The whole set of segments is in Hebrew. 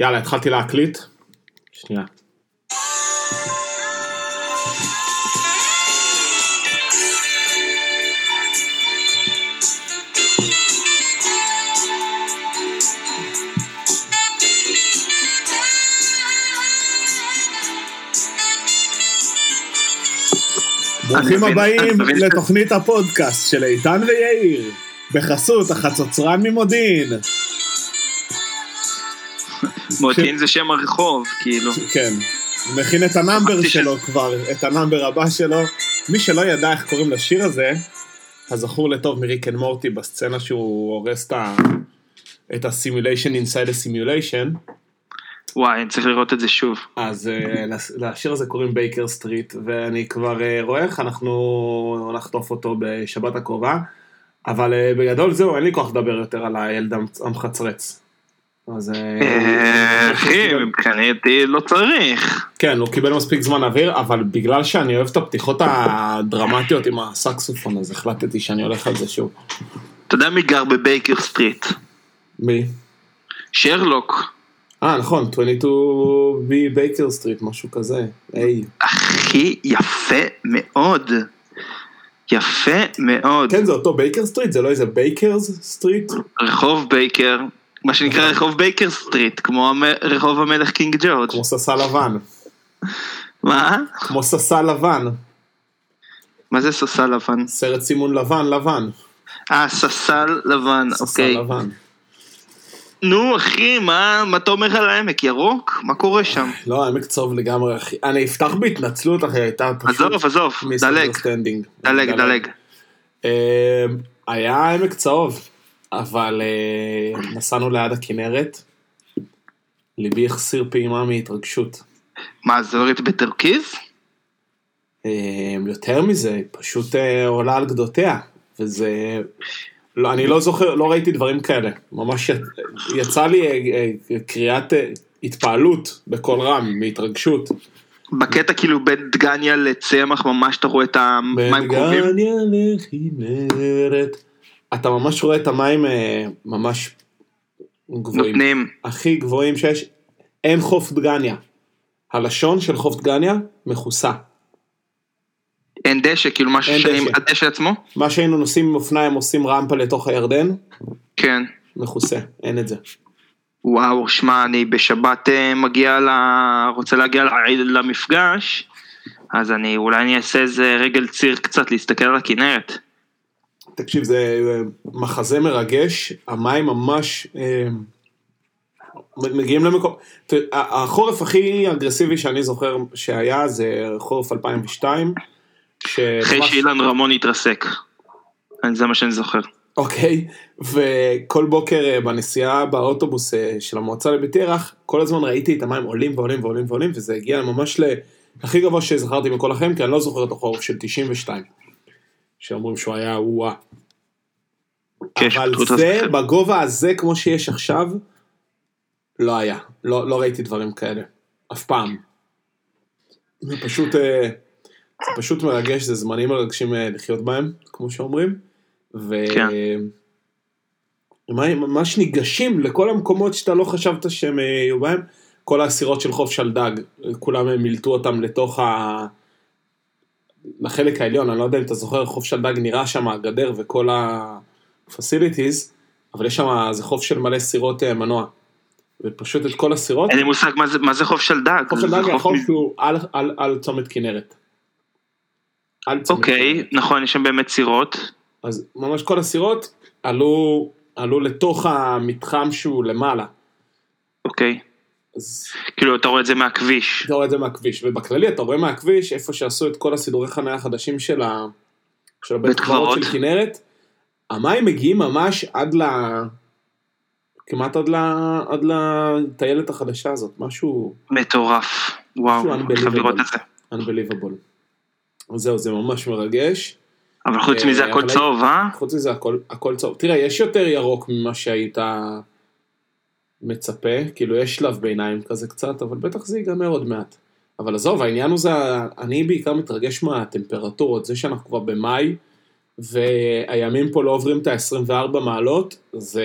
יאללה, התחלתי להקליט. שנייה. ברוכים הבאים לתוכנית הפודקאסט של איתן ויאיר, בחסות החצוצרן ממודיעין. מודיעין זה שם הרחוב, כאילו. כן, הוא מכין את ה number שלו כבר, את ה number הבא שלו. מי שלא ידע איך קוראים לשיר הזה, הזכור לטוב מ Rick and Morty בסצנה שהוא הורס את ה simulation inside ה simulation, וואי, אני צריך לראות את זה שוב. אז אה, לשיר הזה קוראים Baker Street, ואני כבר אה, רואה איך אנחנו נחטוף אותו בשבת הקרובה, אבל אה, בגדול זהו, אין לי כוח לדבר יותר על הילד המחצרץ. אז... אה, אה, הוא- אחי, מבחינתי לא צריך. כן, הוא קיבל מספיק זמן אוויר, אבל בגלל שאני אוהב את הפתיחות הדרמטיות עם הסקסופון, אז החלטתי שאני הולך על זה שוב. אתה יודע מי גר ב Baker Street? מי? שרלוק. אה, נכון, 22B Baker Street, משהו כזה. היי. הכי יפה מאוד. יפה מאוד. כן, זה אותו בייקר סטריט? זה לא איזה בייקרס סטריט? רחוב בייקר, מה שנקרא רחוב בייקר סטריט, כמו רחוב המלך קינג ג'ורג'. כמו ססה לבן. מה? כמו ססה לבן. מה זה ססל לבן? סרט סימון לבן, לבן. אה, ססל לבן, ססה אוקיי. לבן. נו אחי, מה מה אתה אומר על העמק? ירוק? מה קורה שם? לא, עמק צהוב לגמרי, אחי. אני אפתח בהתנצלות, אחי, הייתה פשוט... עזוב, עזוב, דלג. דלג, דלג. אה, היה עמק צהוב, אבל אה, נסענו ליד הכנרת. ליבי החסיר פעימה מהתרגשות. מה, זוהרת בטורקיז? אה, יותר מזה, פשוט אה, עולה על גדותיה, וזה... לא, אני לא זוכר, לא ראיתי דברים כאלה. ממש י- יצא לי קריאת התפעלות בקול רם, מהתרגשות. בקטע כאילו בין דגניה לצמח ממש אתה רואה את המים קרובים? בגניה לכנרת. אתה ממש רואה את המים אה, ממש גבוהים. נותנים. הכי גבוהים שיש. אין חוף דגניה. הלשון של חוף דגניה מכוסה. אין דשא, כאילו שעם דשא. הדשא עצמו? מה שהיינו נוסעים עם אופניים עושים רמפה לתוך הירדן, כן. מכוסה, אין את זה. וואו, שמע, אני בשבת אה, מגיע ל... רוצה להגיע למפגש, אז אני, אולי אני אעשה איזה רגל ציר קצת להסתכל על הכנרת. תקשיב, זה אה, מחזה מרגש, המים ממש אה, מגיעים למקום, החורף הכי אגרסיבי שאני זוכר שהיה זה חורף 2002, אחרי שאילן רמון התרסק. זה מה שאני זוכר. אוקיי, וכל בוקר אה, בנסיעה באוטובוס של המועצה לבית ירח, כל הזמן ראיתי את המים עולים ועולים ועולים ועולים, וזה הגיע ממש להכי גבוה שזכרתי מכל החיים, כי אני לא זוכר את החורף של 92, שאומרים שהוא היה וואה. כן, אבל זה. בגובה הזה, כמו שיש עכשיו, לא היה. לא, לא ראיתי דברים כאלה. אף פעם. זה פשוט, אה, זה פשוט מרגש, זה זמנים מרגשים אה, לחיות בהם, כמו שאומרים. ו... כן. מה- ממש ניגשים לכל המקומות שאתה לא חשבת שהם אה, יהיו בהם. כל האסירות של חוף שלדג, כולם הם מילטו אותם לתוך ה... לחלק העליון, אני לא יודע אם אתה זוכר, חוף שלדג נראה שם הגדר וכל ה-facilities, אבל יש שם, זה חוף של מלא סירות אה, מנוע. ופשוט את כל הסירות, אין לי מושג מה זה- מה זה חוף של דג. חוף זה שלדג חוף הוא חוף מ- שהוא על, על, על צומת כנרת. אוקיי, כנרת. נכון, יש שם באמת סירות. אז ממש כל הסירות עלו, עלו לתוך המתחם שהוא למעלה. אוקיי. אז כאילו, אתה רואה את זה מהכביש. אתה רואה את זה מהכביש, ובכללי אתה רואה מהכביש איפה שעשו את כל הסידורי חניה החדשים של, ה... של הבית בית קברות של. כנרת, המים מגיעים ממש עד ל... כמעט עד ל... עד לטיילת החדשה הזאת, משהו מטורף. וואו, חייב לראות את זה. unbelievable. אז זהו, זה ממש מרגש. אבל חוץ אה, מזה הכל אבל- צהוב, אה? חוץ מזה הכל, הכל צהוב. תראה, יש יותר ירוק ממה שהיית מצפה, כאילו יש שלב ביניים כזה קצת, אבל בטח זה ייגמר עוד מעט. אבל עזוב, העניין הוא זה, אני בעיקר מתרגש מהטמפרטורות, זה שאנחנו כבר במאי, והימים פה לא עוברים את ה-24 מעלות, זה,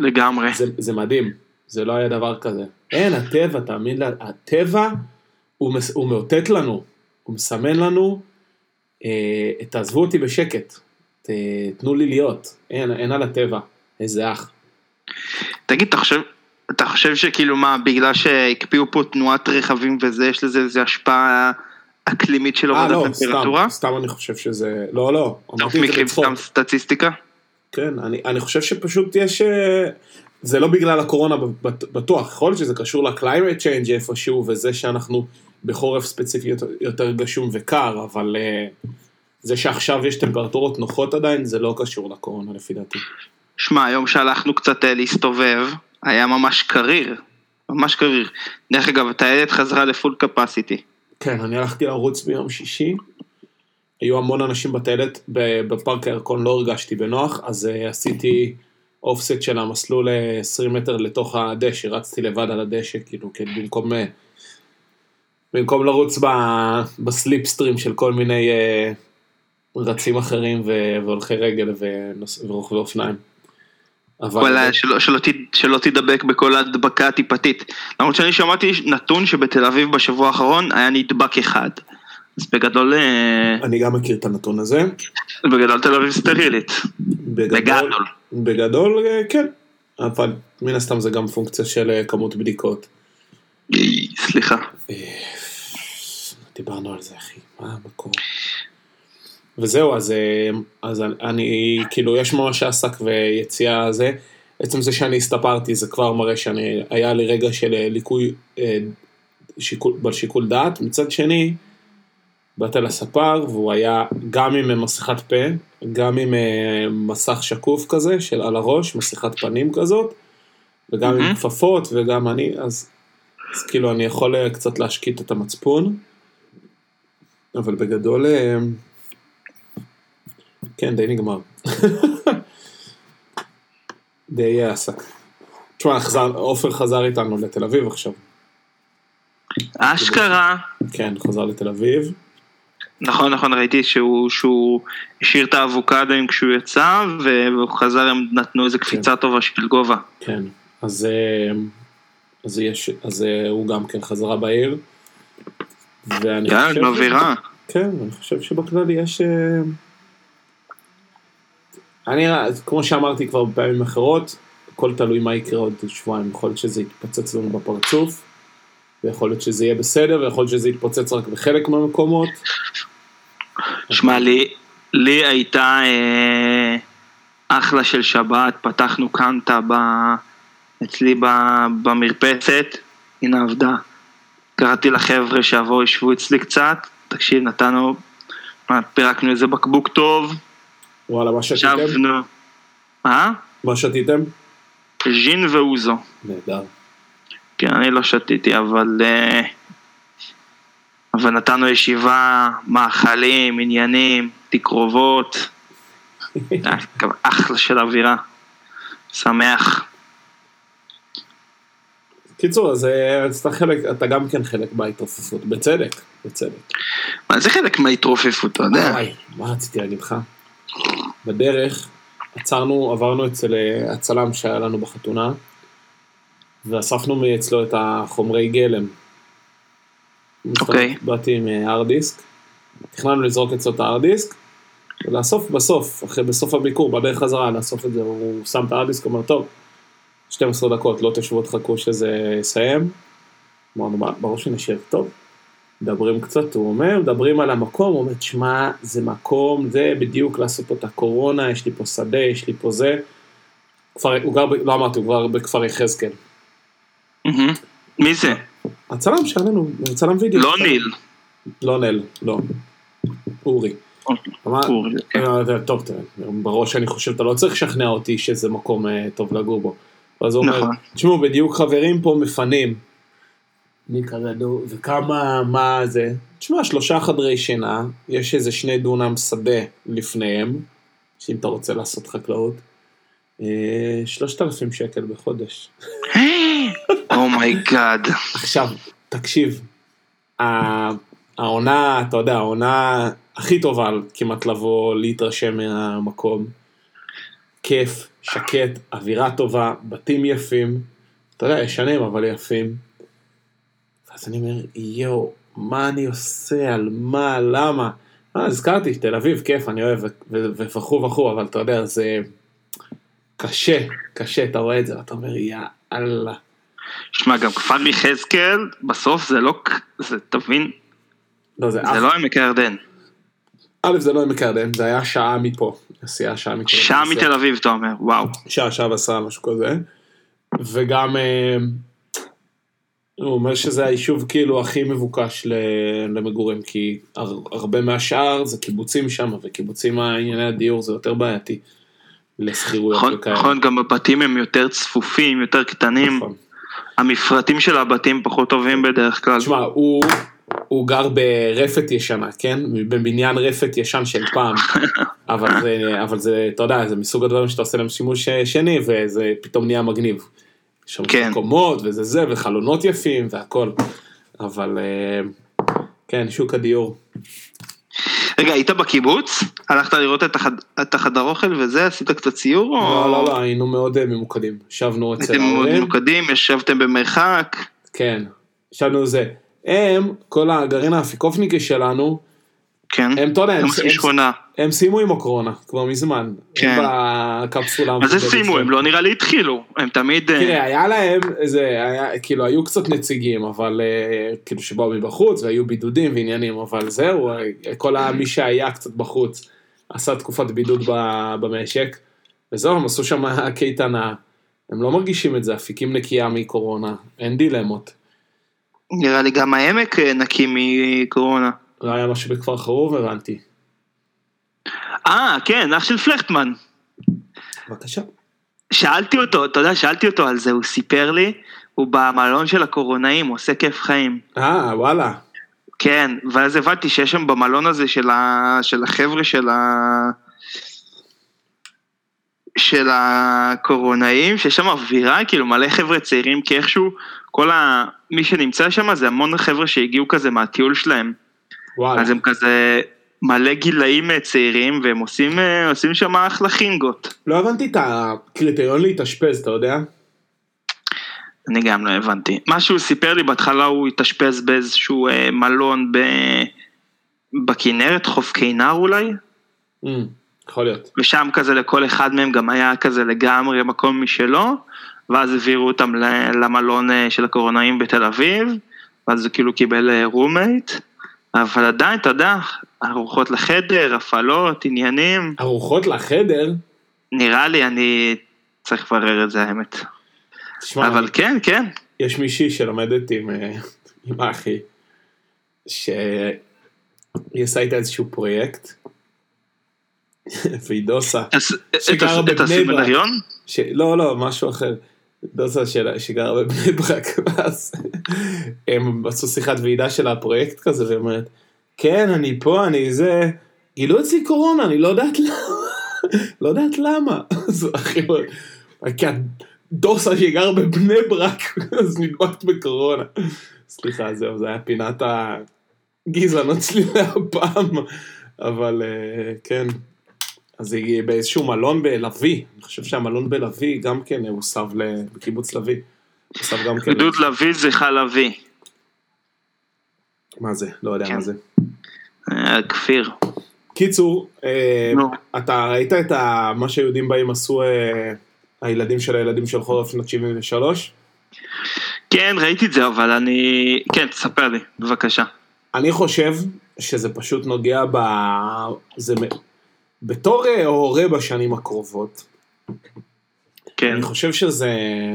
לגמרי. זה, זה מדהים. זה לא היה דבר כזה. אין, הטבע, תאמין לי, הטבע הוא, מס, הוא מאותת לנו, הוא מסמן לנו, אה, תעזבו אותי בשקט, ת, תנו לי להיות, אין, אין על הטבע, איזה אח. תגיד, אתה חושב, אתה חושב שכאילו מה, בגלל שהקפיאו פה תנועת רכבים וזה, יש לזה איזה השפעה אקלימית של אה, הורדת לא, טמפרטורה? סתם, סתם אני חושב שזה, לא, לא, אתה מכיר. סתם סטטיסטיקה? כן, אני, אני חושב שפשוט יש... אה, זה לא בגלל הקורונה בט- בטוח, יכול להיות שזה קשור ל-climate change איפשהו, וזה שאנחנו בחורף ספציפי יותר, יותר גשום וקר, אבל אה, זה שעכשיו יש טמפרטורות נוחות עדיין, זה לא קשור לקורונה לפי דעתי. שמע, היום שהלכנו קצת אה, להסתובב, היה ממש קריר, ממש קריר. דרך אגב, הטיילת חזרה לפול קפסיטי. כן, אני הלכתי לרוץ ביום שישי, היו המון אנשים בטיילת, בפארק הירקון לא הרגשתי בנוח, אז אה, עשיתי אופסט של המסלול אה, 20 מטר לתוך הדשא, רצתי לבד על הדשא, כאילו, כן, במקום, אה, במקום לרוץ ב- בסליפסטרים של כל מיני אה, רצים אחרים והולכי רגל ורוכבי אופניים. שלא, שלא, ת- שלא תדבק בכל ההדבקה הטיפתית. למרות שאני שמעתי נתון שבתל אביב בשבוע האחרון היה נדבק אחד. אז בגדול, אה, אני גם מכיר את הנתון הזה. בגדול תל אביב סטרילית. בגדול. בגדול, אה, כן. אבל מן הסתם זה גם פונקציה של אה, כמות בדיקות. סליחה. דיברנו על זה, אחי, מה המקום? וזהו, אז, אה, אז אני- אני, כאילו, יש ממש עסק ויציאה זה. עצם זה שאני הסתפרתי, זה כבר מראה שאני, היה לי רגע של אה, ליקוי אה, שיקול, בשיקול דעת. מצד שני, באתי לספר, והוא היה גם עם מסכת פה, גם עם מסך שקוף כזה, של על הראש, מסכת פנים כזאת, וגם עם מהמם. כפפות, וגם אני, אז, אז כאילו אני יכול קצת להשקיט את המצפון, אבל בגדול, כן, די נגמר. די אה, עסק. תשמע, עופר חזר איתנו לתל אביב עכשיו. אשכרה. כן, חזר לתל אביב. נכון, נכון, ראיתי שהוא, שהוא השאיר את האבוקדוים כשהוא יצא, והוא חזר, הם נתנו איזה קפיצה טובה של גובה. כן, אז, אה, אז, יש, אז אה, הוא גם כן חזרה בעיר. ואני כן, חושב... באווירה. כן, אני חושב שבכלל יש... אני, כמו שאמרתי כבר בפעמים אחרות, הכל תלוי מה יקרה עוד שבועיים. יכול להיות שזה יתפוצץ לנו בפרצוף, ויכול להיות שזה יהיה בסדר, ויכול להיות שזה יתפוצץ רק בחלק מהמקומות. שמע, לי, לי הייתה אה, אחלה של שבת, פתחנו קנטה ב, אצלי ב, במרפסת, הנה עבדה. קראתי לחבר'ה שיבואו ישבו אצלי קצת, תקשיב, נתנו, פירקנו איזה בקבוק טוב, וואלה, מה שתיתם? ישבנו, אה? מה שתיתם? ז'ין ואוזו. נהדר. כן, אני לא שתיתי, אבל... אה, אבל נתנו ישיבה, מאכלים, עניינים, תקרובות. היה אחלה של אווירה. שמח. קיצור, אז אה, אתה חלק, אתה גם כן חלק בהתרופפות, בצדק, בצדק. מה, זה חלק מההתרופפות, אתה יודע. וואי, מה רציתי להגיד לך? בדרך עצרנו, עברנו אצל אה, הצלם שהיה לנו בחתונה, ואספנו מאצלו את החומרי גלם. אוקיי. באתי עם הארד דיסק, תכננו לזרוק אצלו את הארד דיסק, ולאסוף בסוף, אחרי בסוף הביקור, בדרך חזרה, לאסוף את זה, הוא שם את הארד דיסק, אומר, טוב, 12 דקות, לא תשבו תחכו שזה יסיים. אמרנו, "מה, ברור שנשב, טוב. מדברים קצת, הוא אומר, מדברים על המקום, הוא אומר, תשמע, זה מקום, זה בדיוק לעשות פה את הקורונה, יש לי פה שדה, יש לי פה זה. כפר, הוא גר, ב, לא אמרתי, הוא גר בכפר יחזקאל. מי זה? הצלם שהיה לנו, צלם וידאו. לא ניל. לא נל, לא. אורי. אמר, אורי, כן. אה, טוב, בראש אני חושב, אתה לא צריך לשכנע אותי שזה מקום אה, טוב לגור בו. ואז הוא אומר, נכון. תשמעו, בדיוק חברים פה מפנים. נו, וכמה, מה זה? תשמע, שלושה חדרי שינה, יש איזה שני דונם שדה לפניהם, שאם אתה רוצה לעשות חקלאות, אה, שלושת אלפים שקל בחודש. Oh my God. עכשיו, תקשיב, העונה, אתה יודע, העונה הכי טובה כמעט לבוא להתרשם מהמקום. כיף, שקט, אווירה טובה, בתים יפים, אתה יודע, ישנים אבל יפים. ואז אני אומר, יואו, מה אני עושה, על מה, למה? אה, הזכרתי, תל אביב, כיף, אני אוהב, וכו' וכו', אבל אתה יודע, זה קשה, קשה, אתה רואה את זה, ואתה אומר, יא אללה. שמע, גם כפר יחזקאל, בסוף זה לא, זה, תבין, לא, זה, זה לא עמק הירדן. א', זה לא עמק הירדן, זה היה שעה מפה, נסיעה שעה מתל אביב. שעה מתל אביב, אתה אומר, וואו. שעה, שעה ועשרה, משהו כזה. וגם, אה, הוא אומר שזה היישוב כאילו הכי מבוקש למגורים, כי הרבה מהשאר זה קיבוצים שם, וקיבוצים הענייני הדיור זה יותר בעייתי. לשכירויות נכון, וכאלה. נכון, גם הבתים הם יותר צפופים, יותר קטנים. נכון. המפרטים של הבתים פחות טובים בדרך כלל. תשמע, הוא, הוא גר ברפת ישנה, כן? בבניין רפת ישן של פעם. אבל זה, אבל זה, אתה יודע, זה מסוג הדברים שאתה עושה להם שימוש שני, וזה פתאום נהיה מגניב. יש שם כן. מקומות, וזה זה, וחלונות יפים, והכל. אבל, אה, כן, שוק הדיור. רגע, היית בקיבוץ? הלכת לראות את, החד... את החדר אוכל וזה? עשית קצת ציור? לא, או... לא, לא, היינו מאוד אה, ממוקדים. ישבנו אצל הייתם מאוד ההורים. ממוקדים, ישבתם במרחק. כן, ישבנו זה. הם, כל הגרעין האפיקופניקי שלנו, כן. הם, אתה יודע, הם, הם הם, סיימו עם הקורונה, כבר מזמן. כן. הם בקפסולה. מה זה סיימו? הם לא נראה לי התחילו. הם תמיד... אה, תראה, היה להם, איזה, היה, כאילו, היו קצת נציגים, אבל אה, כאילו שבאו מבחוץ, והיו בידודים ועניינים, אבל זהו, אה, כל ה- מי שהיה קצת בחוץ, עשה תקופת בידוד במשק, וזהו, הם עשו שם קייטנה, הם לא מרגישים את זה, אפיקים נקייה מקורונה, אין דילמות. נראה לי גם העמק אה, נקי מקורונה. לא היה משהו בכפר חרוב, הבנתי. אה, כן, אח של פלכטמן. בבקשה. שאלתי אותו, אתה יודע, שאלתי אותו על זה, הוא סיפר לי, הוא במלון של הקורונאים, הוא עושה כיף חיים. אה, וואלה. כן, ואז הבנתי שיש שם במלון הזה של, ה... של החבר'ה של ה... של הקורונאים, שיש שם אווירה, כאילו מלא חבר'ה צעירים, כי איכשהו כל ה... מי שנמצא שם זה המון חבר'ה שהגיעו כזה מהטיול שלהם. וואלה. אז הם כזה מלא גילאים אה, צעירים, והם עושים, אה, עושים שם אחלה חינגות. לא הבנתי את הקריטריון להתאשפז, אתה יודע? אני גם לא הבנתי. מה שהוא סיפר לי, בהתחלה הוא התאשפז באיזשהו אה, מלון ב... בכנרת, חוף כינר אולי, Mm, יכול להיות. ושם כזה לכל אחד מהם גם היה כזה לגמרי מקום משלו, ואז העבירו אותם למלון אה, של הקורונאים בתל אביב, ואז הוא כאילו קיבל roommate, אבל עדיין, אתה יודע, ארוחות לחדר, הפעלות, עניינים, ארוחות לחדר? נראה לי אני צריך לברר את זה האמת. תשמע, אבל כן, כן, יש מישהי שלומדת עם, אה, עם אחי, שהיא עושה איתה איזשהו פרויקט, והיא דוסה, את- הסמינריון? ש... לא, לא, משהו אחר. דוסה של... שגרה בבני ברק, ואז הם עשו שיחת ועידה של הפרויקט כזה, והיא אומרת, כן, אני פה, אני זה, גילו אצלי קורונה, אני לא יודעת למה, לא יודעת למה. אז אחי אומר, כי הדוסה שגר בבני ברק, אז נדבקת בקורונה. סליחה, זהו, זה היה פינת הגזענות שלי להפעם, אבל אה, כן. אז היא באיזשהו מלון בלוי, אני חושב שהמלון בלוי גם כן הוסב ל- בקיבוץ לוי. הוסב גם כן. גדוד לביא זה חלבי. מה זה? לא יודע כן. מה זה. אה, כפיר. קיצור, אה, נו. אתה ראית את ה- מה שהיהודים באים עשו אה, הילדים של הילדים של חורף שנת 73? כן, ראיתי את זה, אבל אני... כן, תספר לי, בבקשה. אני חושב שזה פשוט נוגע ב... זה... בתור אה, הורה בשנים הקרובות, כן. אני חושב שזה,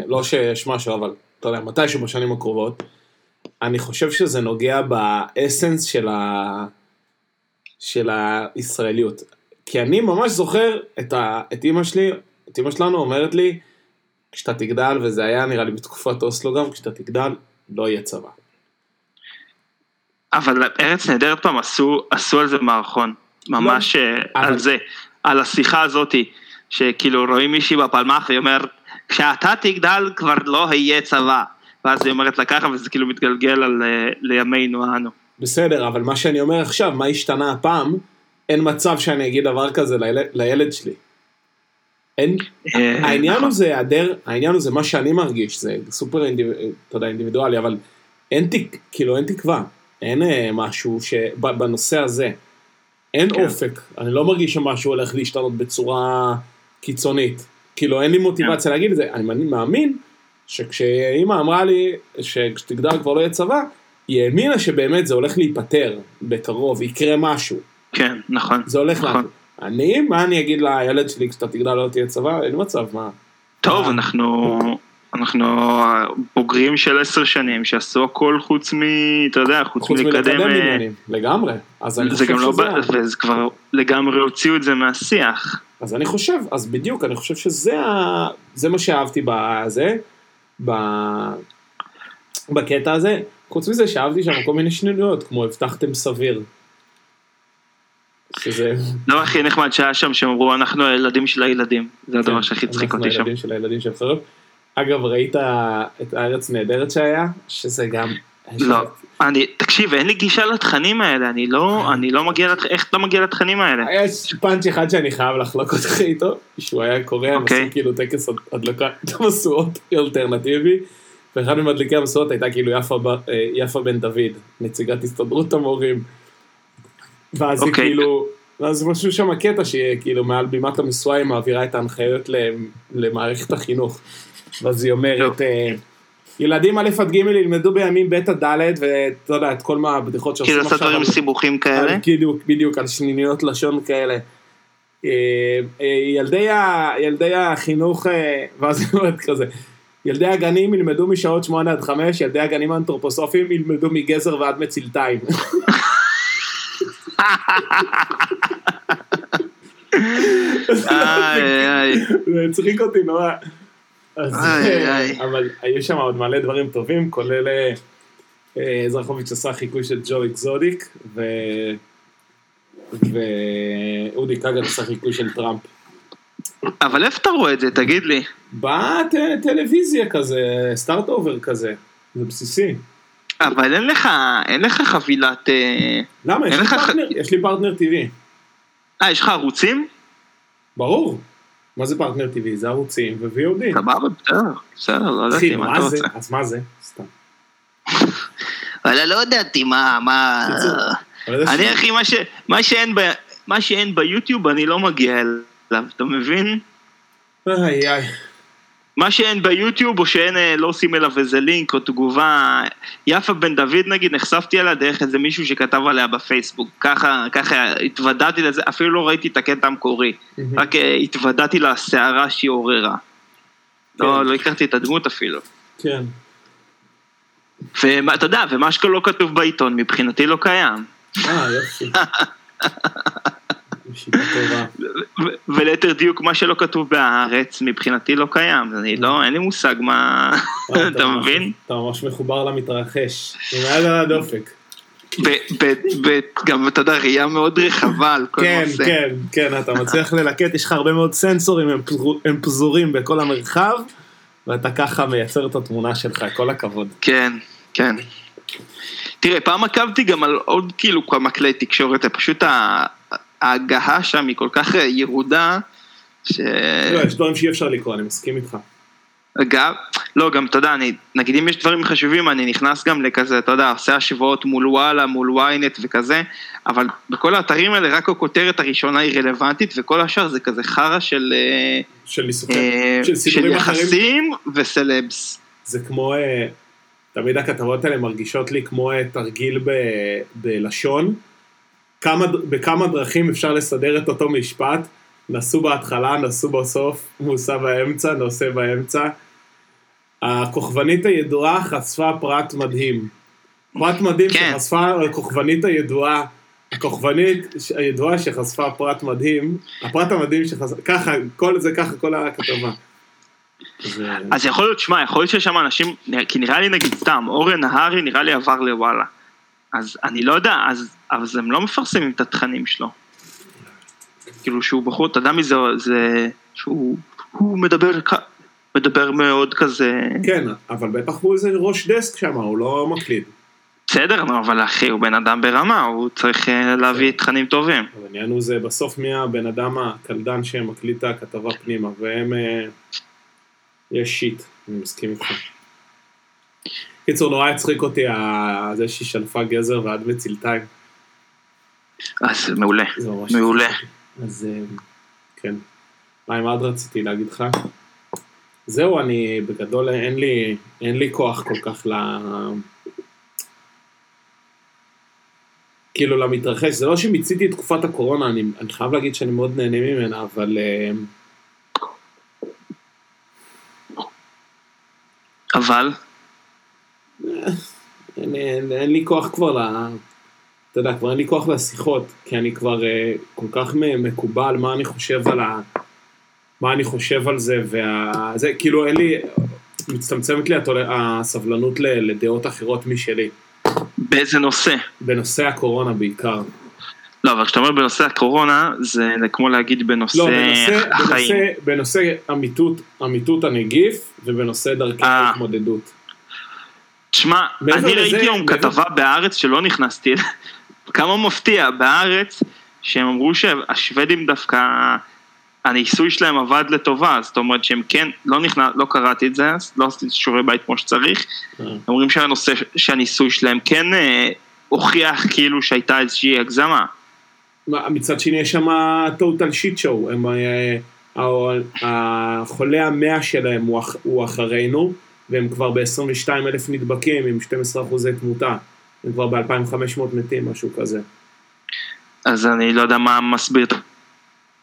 לא שיש משהו, אבל אתה יודע, מתישהו בשנים הקרובות, אני חושב שזה נוגע באסנס של, ה... של הישראליות. כי אני ממש זוכר את, ה... את אימא שלי, את אימא שלנו אומרת לי, כשאתה תגדל, וזה היה נראה לי בתקופת אוסלו גם, כשאתה תגדל, לא יהיה צבא. אבל ארץ נהדרת פעם עשו, עשו על זה מערכון. ממש אה, לא, אבל- על זה. על השיחה הזאתי. שכאילו רואים מישהי בפלמ"ח והיא אומרת, כשאתה תגדל כבר לא יהיה צבא. ואז היא אומרת לה ככה וזה כאילו מתגלגל על, אה, לימינו אנו. בסדר, אבל מה שאני אומר עכשיו, מה השתנה הפעם, אין מצב שאני אגיד דבר כזה לילד, לילד שלי. אין, אה, העניין נכון. הוא זה היעדר, העניין הוא זה מה שאני מרגיש, זה סופר אינדיב, אינדיבידואלי, אבל אין תק, כאילו אין תקווה, אין אה, משהו שבנושא הזה, אין כן. אופק, אני לא מרגיש שמשהו הולך להשתנות בצורה קיצונית, כאילו אין לי מוטיבציה להגיד את זה, אני מאמין- שכשאימא אמרה לי שכשתגדל כבר לא יהיה צבא, היא האמינה שבאמת זה הולך להיפתר בקרוב, יקרה משהו, כן, נכון. זה הולך נכון. לנו. אני, מה אני אגיד לילד שלי כשאתה תגדל לא תהיה צבא? אין מצב, מה? טוב, אה. אנחנו... אנחנו בוגרים של עשר שנים שעשו הכל חוץ מ... אתה יודע, חוץ חוץ מלקדם... מלקדם אה, עניינים, לגמרי. אז אני חושב גם לא... שזה... בא- וזה כבר לגמרי הוציאו את זה מהשיח. אז אני חושב, אז בדיוק, אני חושב שזה ה... זה מה שאהבתי בזה, ב... בקטע הזה. חוץ מזה שאהבתי שם כל מיני שניות, כמו הבטחתם סביר. שזה... הדבר הכי נחמד שהיה שם, שהם אמרו, אנחנו הילדים של הילדים. זה הדבר שהכי צחיק אנחנו אותי שם. הילדים של הילדים של חרב. אגב, ראית את הארץ נהדרת שהיה? שזה גם... לא, אני, תקשיב, אין לי גישה לתכנים האלה, אני לא, אני לא מגיע, לתכ- איך אתה מגיע לתכנים האלה? יש פאנץ' אחד שאני חייב לחלוק אותך איתו, שהוא היה קורא, הם אוקיי. עשו כאילו טקס הדלקת המשואות אלטרנטיבי, ואחד ממדליקי המשואות הייתה כאילו יפה, אה, יפה בן דוד, נציגת הסתדרות המורים, ואז היא אוקיי. כאילו, ואז משהו שם קטע שהיא כאילו מעל בימת המשואה היא מעבירה את ההנחיות למערכת החינוך, ואז היא אומרת, אה, ילדים א' עד ג' ילמדו בימים ב' עד ד', ואתה יודע, את כל מה הבדיחות שעושים כאילו לעשות דברים סיבוכים כאלה? בדיוק, בדיוק, על שניניות לשון כאלה. אה, אה, ילדי, ה, ילדי החינוך, ואז היא אומרת כזה, ילדי הגנים ילמדו משעות שמונה עד חמש, ילדי הגנים האנתרופוסופיים ילמדו מגזר ועד איי. זה הצחיק אותי נורא. אז, איי, אה, איי. אבל היו שם עוד מלא דברים טובים, כולל אה, אה, זרחוביץ' עשה חיקוי של ג'ו אקזודיק, ו... ואודי כגן עשה חיקוי של טראמפ. אבל איפה אתה רואה את זה, תגיד לי? בטלוויזיה כזה, start over כזה, זה בסיסי. אבל אין לך, אין לך חבילת... אה, למה? יש אין לי ח- פרטנר, יש לי פרטנר טבעי. אה, יש לך ערוצים? ברור. מה זה פרטנר טבעי? זה ערוצים ו-VOD. סבבה, בסדר, בסדר, לא ידעתי מה אתה? רוצה. אז מה זה? סתם. אבל לא ידעתי מה, מה... אני אחי, מה שאין ב- מה שאין ביוטיוב אני לא מגיע אליו, אתה מבין? איי איי. מה שאין ביוטיוב או שאין, אה, לא עושים אליו איזה לינק או תגובה, יפה בן דוד נגיד, נחשפתי אליה דרך איזה מישהו שכתב עליה בפייסבוק, ככה, ככה התוודעתי לזה, אפילו לא ראיתי את הקטע המקורי. רק אה, התוודעתי לסערה שהיא עוררה. לא, כן. לא הכרתי את הדמות אפילו. כן. ואתה יודע, ומה שלא כתוב בעיתון מבחינתי לא קיים. אה, יופי. וליתר דיוק, מה שלא כתוב בהארץ מבחינתי לא קיים, אני לא, אין לי מושג מה, אתה מבין? אתה ממש מחובר למתרחש. עם היד על הדופק. ב- ב- ב- גם אתה יודע, ראייה מאוד רחבה על כל כן, נושא. כן, כן, אתה מצליח ללקט, יש לך הרבה מאוד סנסורים, הם פזור- הם פזורים בכל המרחב, ואתה ככה מייצר את התמונה שלך, כל הכבוד. כן, כן. תראה, פעם עקבתי גם על עוד כאילו כמה כלי תקשורת, פשוט ההגהה שם היא כל כך אה, ירודה, ש... לא, יש דברים שאי אפשר לקרוא, אני מסכים איתך. גם, לא, גם אתה יודע, אני, נגיד אם יש דברים חשובים, אני נכנס גם לכזה, אתה יודע, עושה השוואות מול וואלה, מול ynet וכזה, אבל בכל האתרים האלה רק הכותרת הראשונה היא רלוונטית, וכל השאר זה כזה חרא של, אה, של עיסוקי, אה, של של סיפורים אחרים. יחסים וסלבס. זה כמו, אה, תמיד הכתבות האלה מרגישות לי כמו תרגיל ב, בלשון. כמה, בכמה דרכים אפשר לסדר את אותו משפט, נסו בהתחלה, נסו בסוף, מוסע באמצע, נושא באמצע. הכוכבנית הידועה חשפה פרט מדהים. פרט מדהים כן. שחשפה הכוכבנית הידועה, הכוכבנית הידועה שחשפה פרט מדהים, הפרט המדהים שחשפה, ככה, כל זה ככה, כל הכתבה. זה- אז יכול להיות, שמע, יכול להיות שיש שם אנשים, כי נראה לי נגיד סתם, אורן נהרי נראה לי עבר לוואלה. אז אני לא יודע, אז, אז הם לא מפרסמים את התכנים שלו. כאילו שהוא בחור, אתה יודע מי זה, זה שהוא הוא מדבר, מדבר מאוד כזה, כן, אבל בטח הוא איזה ראש דסק שם, הוא לא מקליד. בסדר, נו, אבל אחי, הוא בן אדם ברמה, הוא צריך אה, להביא תכנים טובים. העניין הוא זה בסוף מי הבן אדם הקלדן שמקליט את הכתבה פנימה, והם... אה, יש שיט, אני מסכים איתך. קיצור, נורא הצחיק אותי זה שהיא שלפה גזר ועד מצילתיים. אז מעולה. מעולה. אז אה, כן. מה עם עוד רציתי להגיד לך? זהו, אני בגדול אין לי, אין לי כוח כל כך ל... כאילו למתרחש, זה לא שמיציתי את תקופת הקורונה, אני, אני חייב להגיד שאני מאוד נהנה ממנה, אבל אה, אבל, אין, אין, אין לי כוח כבר ל... אתה יודע, כבר אין לי כוח לשיחות, כי אני כבר אה, כל כך מקובל מה אני חושב על ה... מה אני חושב על זה, וה... זה, כאילו אין לי... מצטמצמת לי. הסבלנות ל... לדעות אחרות משלי. באיזה נושא? בנושא הקורונה בעיקר. לא, אבל כשאתה אומר בנושא הקורונה, זה כמו להגיד בנושא לא, בנושא, החיים. בנושא, בנושא אמיתות, אמיתות הנגיף, ובנושא דרכי אה. ההתמודדות. מעבר אני ראיתי היום כתבה בהארץ שלא נכנסתי, אליה. כמה מפתיע, בהארץ, שהם אמרו שהשוודים דווקא, הניסוי שלהם עבד לטובה, זאת אומרת שהם כן, לא נכנס, לא קראתי את זה, לא עשיתי שיעורי בית כמו שצריך, אה. אומרים שהנושא, שהניסוי שלהם כן אה, הוכיח כאילו שהייתה איזושהי הגזמה. מה, מצד שני יש שם total shit show, הם, אה, החולה המאה שלהם הוא אחרינו, והם כבר ב-22 אלף נדבקים עם 12 אחוזי תמותה, הם כבר ב-2500 מתים, משהו כזה. אז אני לא יודע מה מסביר את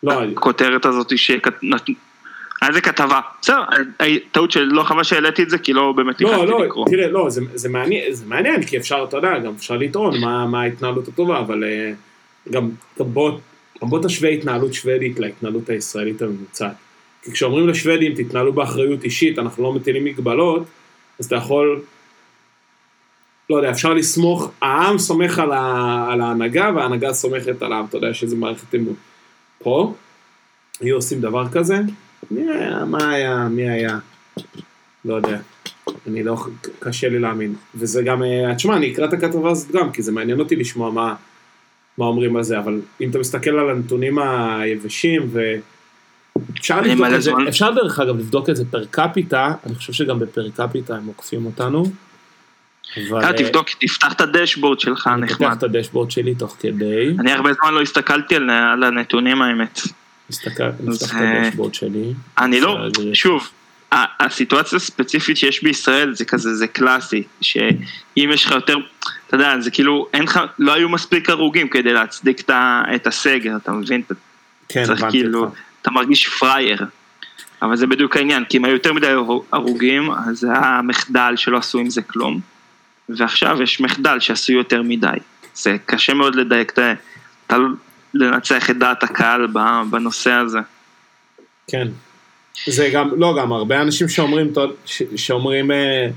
לא, הכותרת הזאת שכת... היה איזה כתבה, בסדר, אה, טעות של לא חבל שהעליתי את זה כי לא באמת לא, נכנסתי לא, לקרוא. תראה, לא, זה, זה, מעניין, זה מעניין, כי אפשר, אתה יודע, גם אפשר לטעון מה, מה ההתנהלות הטובה, אבל אה, גם, גם בוא, גם בוא תשווה התנהלות שוודית להתנהלות הישראלית הממוצעת. כי כשאומרים לשוודים, תתנהלו באחריות אישית, אנחנו לא מטילים מגבלות, אז אתה יכול, לא יודע, אפשר לסמוך, העם סומך על, ה, על ההנהגה, וההנהגה סומכת על העם, אתה יודע שזה מערכת אמון. פה, היו עושים דבר כזה, מי היה, מה היה, מי היה, לא יודע. אני לא, קשה לי להאמין. וזה גם, אה, תשמע, אני אקרא את הכתבה הזאת גם, כי זה מעניין אותי לשמוע מה, מה אומרים על זה, אבל אם אתה מסתכל על הנתונים היבשים, ו... אפשר לבדוק את זה. אפשר דרך אגב לבדוק את זה פר קפיטה, אני חושב שגם בפר קפיטה הם עוקפים אותנו. אבל אה, תבדוק, תפתח את הדשבורד שלך אני פותח נחמד. את הדשבורד שלי תוך כדי, אני הרבה זמן לא הסתכלתי על על הנתונים האמת. נפתח את אה, הדשבורד שלי. אני לא. שוב, הסיטואציה הספציפית שיש בישראל זה כזה, זה קלאסי, שאם יש לך יותר, אתה יודע, זה כאילו, אין לך, לא היו מספיק הרוגים כדי להצדיק את הסגר, אתה מבין? כן, הבנתי כאילו, אותך. אתה מרגיש פראייר. אבל זה בדיוק העניין, כי אם היו יותר מדי הרוגים, אז זה היה מחדל שלא עשו עם זה כלום, ועכשיו יש מחדל שעשו יותר מדי. זה קשה מאוד לדייק, אתה לנצח את דעת הקהל בנושא הזה. כן. זה גם, לא, גם הרבה אנשים שאומרים, שאומרים, אה,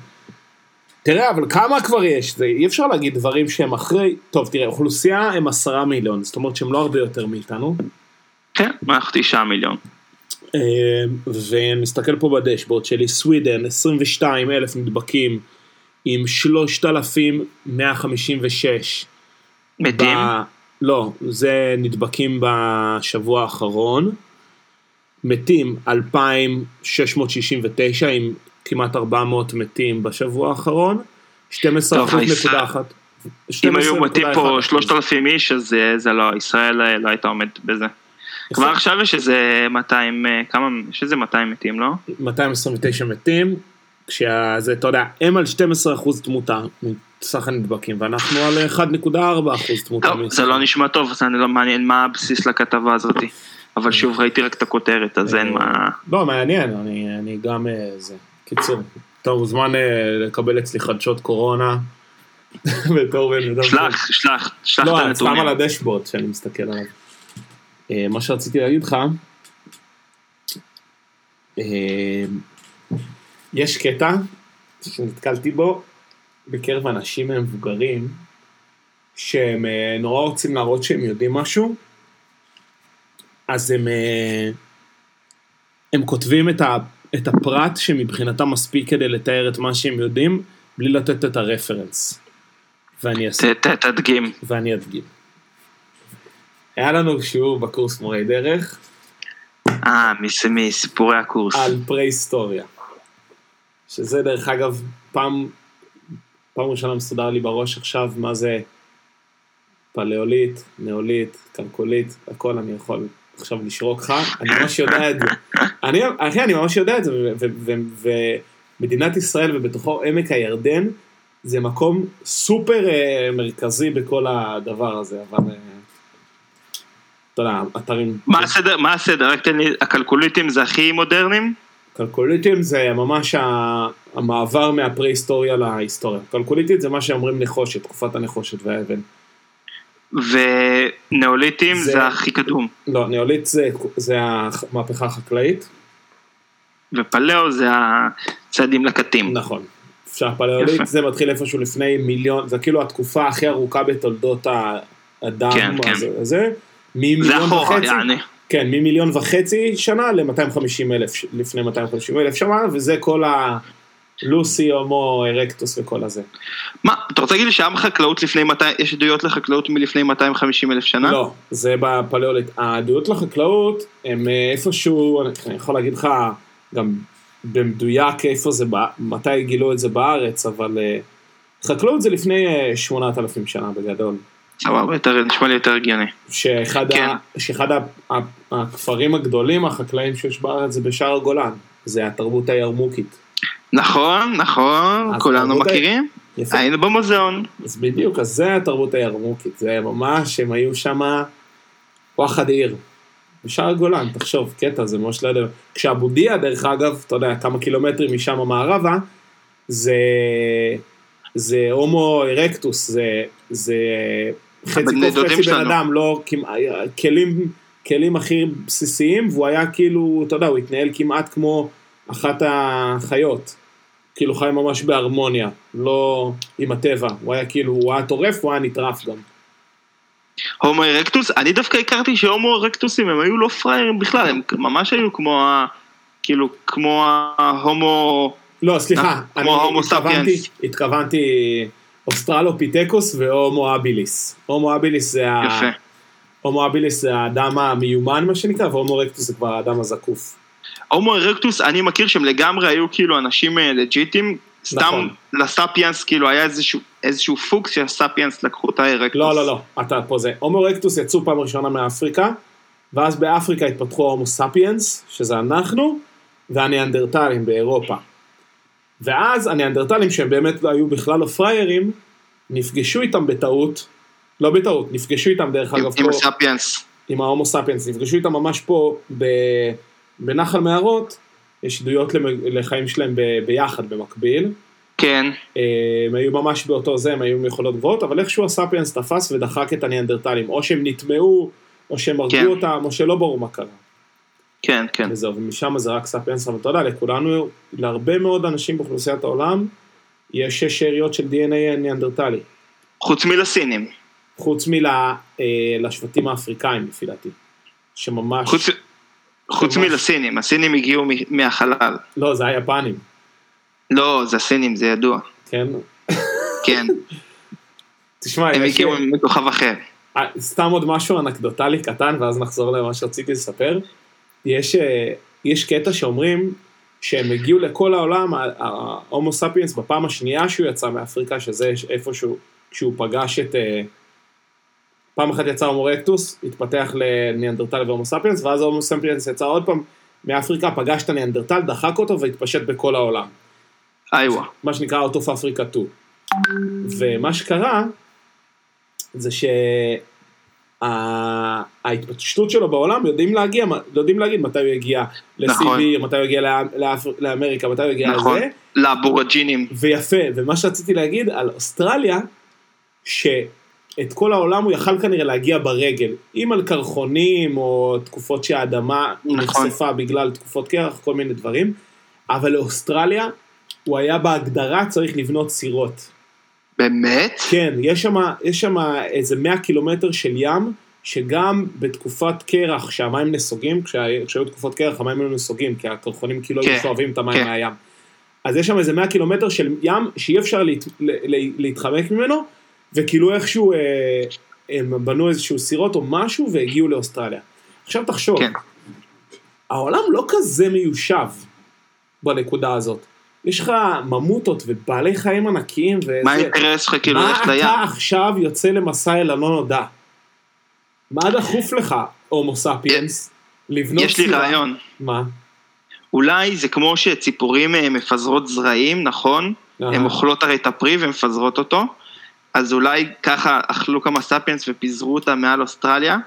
תראה, אבל כמה כבר יש? זה, אי אפשר להגיד דברים שהם אחרי, טוב, תראה, אוכלוסייה הם עשרה מיליון, זאת אומרת שהם לא הרבה יותר מאיתנו. כן, אנחנו תשעה מיליון. אה, ונסתכל פה בדשבורד שלי, סווידן, 22 אלף נדבקים עם 3,156. מתים? ב... לא, זה נדבקים בשבוע האחרון. מתים 2,669 עם כמעט 400 מתים בשבוע האחרון. 12 טוב, אחוז נקודה אחת. אם היו מתים 12.1 פה אחוז. 3,000 איש, אז זה- זה לא, ישראל אה, לא הייתה עומדת בזה. כבר עכשיו יש איזה 200, אה, כמה, יש איזה 200 מתים, לא? 229 מתים, כשזה, אתה יודע, הם על 12 אחוז תמותה מסך הנדבקים, ואנחנו על 1.4 אחוז תמותה. טוב. זה לא נשמע טוב, אז אני לא מעניין מה הבסיס לכתבה הזאת. אבל שוב, ראיתי רק את הכותרת, אז אין מה... לא, מעניין, אני, אני גם אה, זה. קיצור, אתה מוזמן אה, לקבל אצלי חדשות קורונה. בתור בן אדם. שלח, שלח, שלח את לא, סתם הנתונים. על הדשבורד שאני מסתכל עליו. אה, מה שרציתי להגיד לך, אה, יש קטע שנתקלתי בו בקרב אנשים מבוגרים, שהם אה, נורא רוצים להראות שהם יודעים משהו, אז הם, הם כותבים את, ה, את הפרט שמבחינתם מספיק כדי לתאר את מה שהם יודעים, בלי לתת את הרפרנס. ואני אעשה, תדגים. ואני אדגים. היה לנו שיעור בקורס מורי דרך אה, מס- מסיפורי הקורס. על פרה-היסטוריה. שזה דרך אגב, פעם, פעם ראשונה מסודר לי בראש עכשיו מה זה פלאוליט, נאוליט, קלקולית, הכל אני יכול עכשיו לשרוק לך, אני ממש יודע את זה. אני, אחי, אני ממש יודע את זה, ומדינת ישראל ובתוכו עמק הירדן, זה מקום סופר אה, מרכזי בכל הדבר הזה, אבל... אתה יודע, אתרים... מה הסדר? מה הסדר? רק תן לי, הקלקוליטים זה הכי מודרניים? קלקוליטים זה ממש המעבר מהפרה-היסטוריה להיסטוריה. קלקוליטית זה מה שאומרים נחושת, תקופת הנחושת והאבן. ונאוליטים זה- זה הכי קדום. לא, ניאוליט זה, זה המהפכה החקלאית. ופלאו זה הצעדים לקטים. נכון. שהפלאוליט יפה. זה מתחיל איפשהו לפני מיליון, זה כאילו התקופה הכי ארוכה בתולדות האדם. כן, כן. הזה, הזה. זה ממיליון וחצי, יעני. כן, ממיליון וחצי שנה ל-250 אלף, לפני 250 אלף שנה, וזה כל הלוסי, הומו, ארקטוס וכל הזה. מה, אתה רוצה להגיד לי שהיה חקלאות לפני 200, יש עדויות לחקלאות מלפני 250 אלף שנה? לא, זה בפלאוליט. העדויות לחקלאות הם אה, איפשהו, אני יכול להגיד לך גם במדויק איפה זה, מתי גילו את זה בארץ, אבל אה, חקלאות זה לפני אה, 8,000 שנה בגדול. סבבה, יותר- נשמע לי יותר הגיוני. שאחד, כן. ה, שאחד ה, ה, הכפרים הגדולים החקלאים שיש בארץ זה בשער הגולן, זה התרבות הירמוקית. נכון, נכון, כולנו תרבות ה- מכירים. יפה. היינו במוזיאון. אז בדיוק, אז זה התרבות הירמוקית, זה ממש, הם היו שם וואחד עיר. בשער הגולן, תחשוב, קטע, זה ממש לא יודע. כשאבודיה, דרך אגב, אתה יודע, כמה קילומטרים משם מערבה, זה, זה הומו ארקטוס, זה, זה חצי קוף חצי בן. אדם, לא, כלים, כלים הכי בסיסיים, והוא היה כאילו, אתה יודע, הוא התנהל כמעט כמו אחת החיות. כאילו חי ממש בהרמוניה, לא עם הטבע, הוא היה כאילו, הוא היה טורף, הוא היה נטרף גם. הומו ארקטוס, אני דווקא הכרתי שהומו ארקטוסים הם היו לא פראיירים בכלל, הם ממש היו כמו ה... כאילו, כמו ההומו... לא, סליחה, כמו אני התכוונתי. התכוונתי אוסטרלופיטקוס והומו אביליס. הומו אביליס זה ה... יפה. הומו אביליס זה האדם המיומן מה שנקרא, והומו ארקטוס זה כבר האדם הזקוף. הומו ארקטוס, אני מכיר שהם לגמרי היו כאילו אנשים אה, לג'יטים, סתם נכון. לספיאנס כאילו היה איזשהו, איזשהו פוקס שהספיאנס לקחו את הארקטוס. לא, לא, לא, אתה פה זה. הומו רקטוס יצאו פעם ראשונה מאפריקה, ואז באפריקה התפתחו ההומו ספיאנס, שזה אנחנו, והניאנדרטלים באירופה. ואז הניאנדרטלים, שהם באמת לא היו בכלל לא פראיירים, נפגשו איתם בטעות, לא בטעות, נפגשו איתם דרך עם, אגב עם פה, הספיאנס. עם ההומו ספיאנס, נפגשו איתם ממש פה ב, בנחל מערות, יש עדויות לחיים שלהם ב, ביחד במקביל. כן, אה, הם היו ממש באותו זה, הם היו עם יכולות גבוהות, אבל איכשהו הספיאנס תפס ודחק את הניאנדרטלים, או שהם נטמעו, או שהם הרגו כן. אותם, או שלא ברור מה קרה. כן, כן. וזהו, ומשם זה רק ספיאנס, אבל אתה יודע, לכולנו, להרבה מאוד אנשים באוכלוסיית העולם, יש שש שאריות של DNA ניאנדרטלי, חוץ מלסינים. חוץ מלשבטים האפריקאים לפי דעתי, שממש, חוץ, חוץ ממש. מלסינים, הסינים הגיעו מהחלל. לא, זה היפנים, לא, זה הסינים, זה ידוע. כן? כן, תשמע, הם הגיעו מכוכב אחר. אה, סתם עוד משהו אנקדוטלי קטן, ואז נחזור למה שרציתי לספר. יש, אה, יש קטע שאומרים שהם הגיעו לכל העולם, ההומו ספיאנס בפעם השנייה שהוא יצא מאפריקה, שזה איפשהו, כשהוא פגש את... אה, פעם אחת יצא הומו רקטוס, התפתח לניאנדרטל והומו ספיאנס, ואז ההומו ספיאנס יצא עוד פעם מאפריקה, פגש את הניאנדרטל, דחק אותו והתפשט בכל העולם. איווה. מה שנקרא Out of Africa 2. ומה שקרה, זה שההתפשטות שלו בעולם יודעים להגיע, יודעים להגיד מתי הוא יגיע נכון. לסיביר, מתי הוא יגיע לאמריקה, מתי הוא יגיע נכון. לזה, לאבורג'ינים. ויפה, ומה שרציתי להגיד על אוסטרליה, שאת כל העולם הוא יכל כנראה להגיע ברגל, אם על קרחונים או תקופות שהאדמה נכון. נחשפה בגלל תקופות קרח, כל מיני דברים, אבל לאוסטרליה הוא היה בהגדרה צריך לבנות סירות. באמת? כן, יש שם, איזה 100 קילומטר של ים, שגם בתקופת קרח, שהמים נסוגים, כשה- כשהיו תקופות קרח המים היו נסוגים, כי הקרחונים כאילו היו כן, שואבים את המים כן. מהים. אז יש שם איזה 100 קילומטר של ים שאי אפשר להת, להתחמק ממנו, וכאילו איכשהו אה, הם בנו איזשהו סירות או משהו והגיעו לאוסטרליה. עכשיו תחשוב, כן. העולם לא כזה מיושב בנקודה הזאת. יש לך ממוטות ובעלי חיים ענקיים וזה. מה האינטרס שלך כאילו מה ללכת לים? אתה עכשיו יוצא למסע אל הלא נודע? מה דחוף לך, הומו ספיאנס? לבנות יש לי? רעיון. מה? אולי זה כמו שציפורים אה, מפזרות זרעים, נכון? הן אוכלות הרי את הפרי ומפזרות אותו. אז אולי ככה אכלו כמה ספיאנס ופיזרו אותם מעל אוסטרליה,